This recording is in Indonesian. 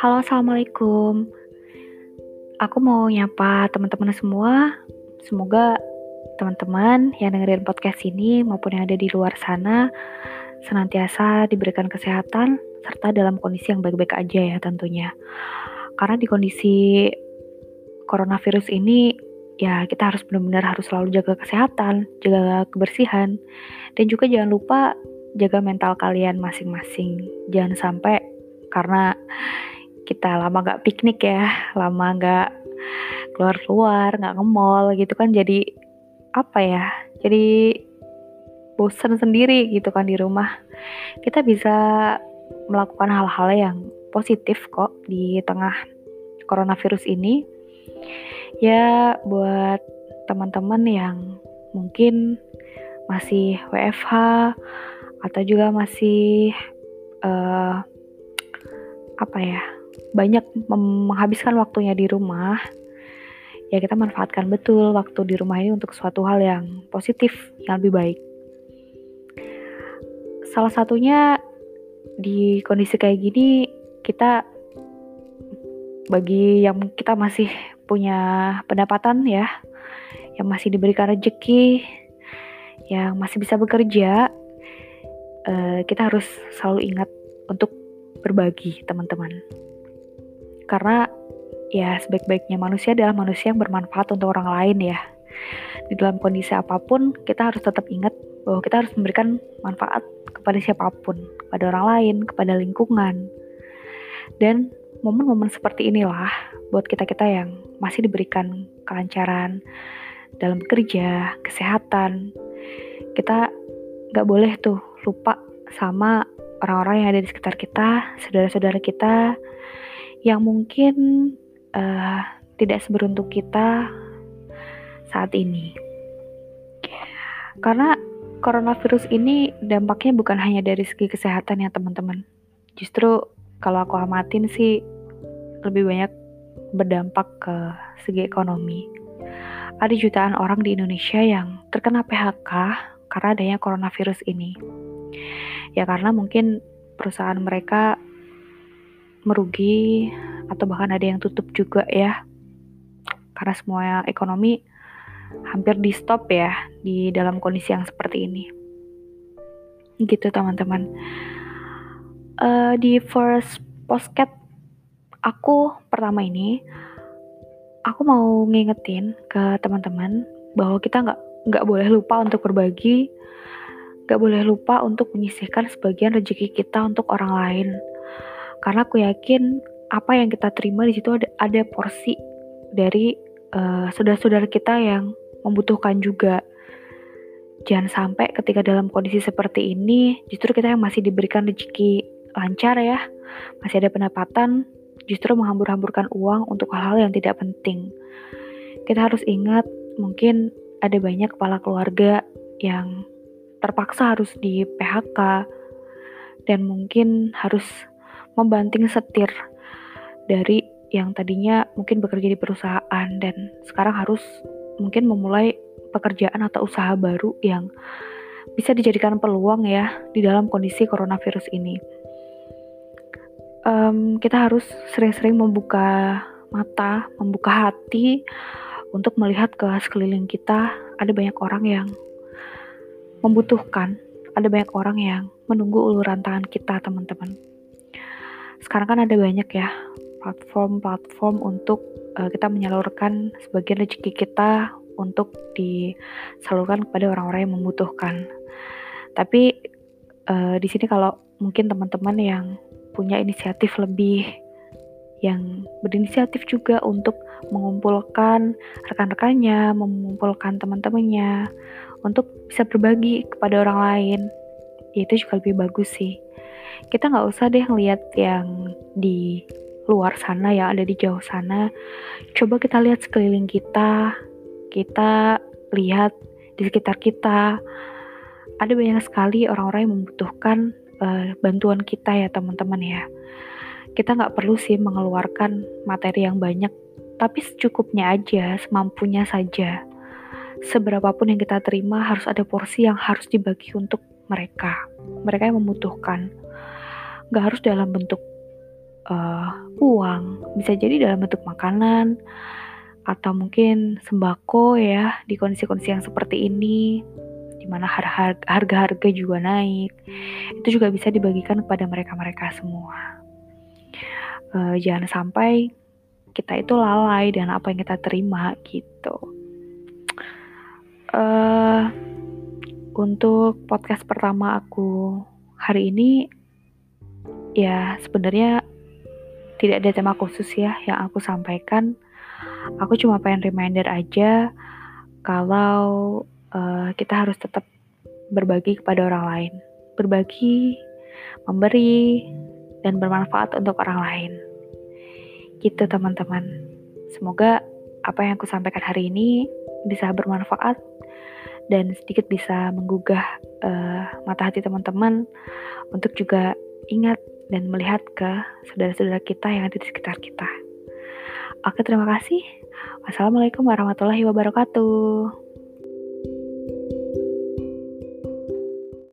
Halo, assalamualaikum. Aku mau nyapa teman-teman semua. Semoga teman-teman yang dengerin podcast ini maupun yang ada di luar sana senantiasa diberikan kesehatan serta dalam kondisi yang baik-baik aja ya tentunya. Karena di kondisi coronavirus ini ya kita harus benar-benar harus selalu jaga kesehatan, jaga kebersihan, dan juga jangan lupa jaga mental kalian masing-masing. Jangan sampai karena kita lama gak piknik ya, lama gak keluar-keluar, gak ke mall gitu kan jadi apa ya, jadi bosan sendiri gitu kan di rumah. Kita bisa melakukan hal-hal yang positif kok di tengah coronavirus ini ya buat teman-teman yang mungkin masih WFH atau juga masih uh, apa ya banyak menghabiskan waktunya di rumah ya kita manfaatkan betul waktu di rumah ini untuk suatu hal yang positif yang lebih baik salah satunya di kondisi kayak gini kita bagi yang kita masih punya pendapatan ya, yang masih diberikan rezeki, yang masih bisa bekerja, uh, kita harus selalu ingat untuk berbagi teman-teman. Karena ya sebaik-baiknya manusia adalah manusia yang bermanfaat untuk orang lain ya. Di dalam kondisi apa pun kita harus tetap ingat bahwa kita harus memberikan manfaat kepada siapa pun, kepada orang lain, kepada lingkungan. Dan momen-momen seperti inilah buat kita-kita yang masih diberikan kelancaran dalam bekerja, kesehatan. Kita nggak boleh tuh lupa sama orang-orang yang ada di sekitar kita, saudara-saudara kita yang mungkin uh, tidak seberuntung kita saat ini. Karena coronavirus ini dampaknya bukan hanya dari segi kesehatan ya teman-teman. Justru kalau aku amatin sih lebih banyak berdampak ke segi ekonomi. Ada jutaan orang di Indonesia yang terkena PHK karena adanya coronavirus ini. Ya karena mungkin perusahaan mereka merugi atau bahkan ada yang tutup juga ya. Karena semua ekonomi hampir di stop ya di dalam kondisi yang seperti ini. Gitu teman-teman. Uh, di first postcat aku pertama ini aku mau ngingetin ke teman-teman bahwa kita nggak nggak boleh lupa untuk berbagi, nggak boleh lupa untuk menyisihkan sebagian rezeki kita untuk orang lain. Karena aku yakin apa yang kita terima di situ ada, ada porsi dari uh, saudara-saudara kita yang membutuhkan juga. Jangan sampai ketika dalam kondisi seperti ini, justru kita yang masih diberikan rezeki lancar ya, masih ada pendapatan, justru menghambur-hamburkan uang untuk hal-hal yang tidak penting. Kita harus ingat, mungkin ada banyak kepala keluarga yang terpaksa harus di PHK dan mungkin harus membanting setir dari yang tadinya mungkin bekerja di perusahaan dan sekarang harus mungkin memulai pekerjaan atau usaha baru yang bisa dijadikan peluang ya di dalam kondisi coronavirus ini um, kita harus sering-sering membuka mata, membuka hati untuk melihat ke sekeliling kita. Ada banyak orang yang membutuhkan, ada banyak orang yang menunggu uluran tangan kita, teman-teman. Sekarang kan ada banyak ya platform-platform untuk uh, kita menyalurkan sebagian rezeki kita untuk disalurkan kepada orang-orang yang membutuhkan. Tapi uh, di sini kalau mungkin teman-teman yang punya inisiatif lebih yang berinisiatif juga untuk mengumpulkan rekan-rekannya, mengumpulkan teman-temannya untuk bisa berbagi kepada orang lain. Ya, itu juga lebih bagus sih. Kita nggak usah deh ngeliat yang di luar sana yang ada di jauh sana. Coba kita lihat sekeliling kita, kita lihat di sekitar kita. Ada banyak sekali orang-orang yang membutuhkan uh, bantuan kita ya teman-teman ya. Kita nggak perlu sih mengeluarkan materi yang banyak, tapi secukupnya aja, semampunya saja. Seberapapun yang kita terima harus ada porsi yang harus dibagi untuk mereka, mereka yang membutuhkan. Nggak harus dalam bentuk uh, uang, bisa jadi dalam bentuk makanan atau mungkin sembako ya di kondisi-kondisi yang seperti ini di mana harga-harga juga naik. Itu juga bisa dibagikan kepada mereka-mereka semua. Uh, jangan sampai kita itu lalai dengan apa yang kita terima gitu. Uh, untuk podcast pertama aku hari ini ya sebenarnya tidak ada tema khusus ya yang aku sampaikan. Aku cuma pengen reminder aja kalau uh, kita harus tetap berbagi kepada orang lain. Berbagi, memberi, dan bermanfaat untuk orang lain. Gitu teman-teman. Semoga apa yang aku sampaikan hari ini bisa bermanfaat dan sedikit bisa menggugah uh, mata hati teman-teman untuk juga ingat dan melihat ke saudara-saudara kita yang ada di sekitar kita. Oke, terima kasih. Wassalamualaikum warahmatullahi wabarakatuh.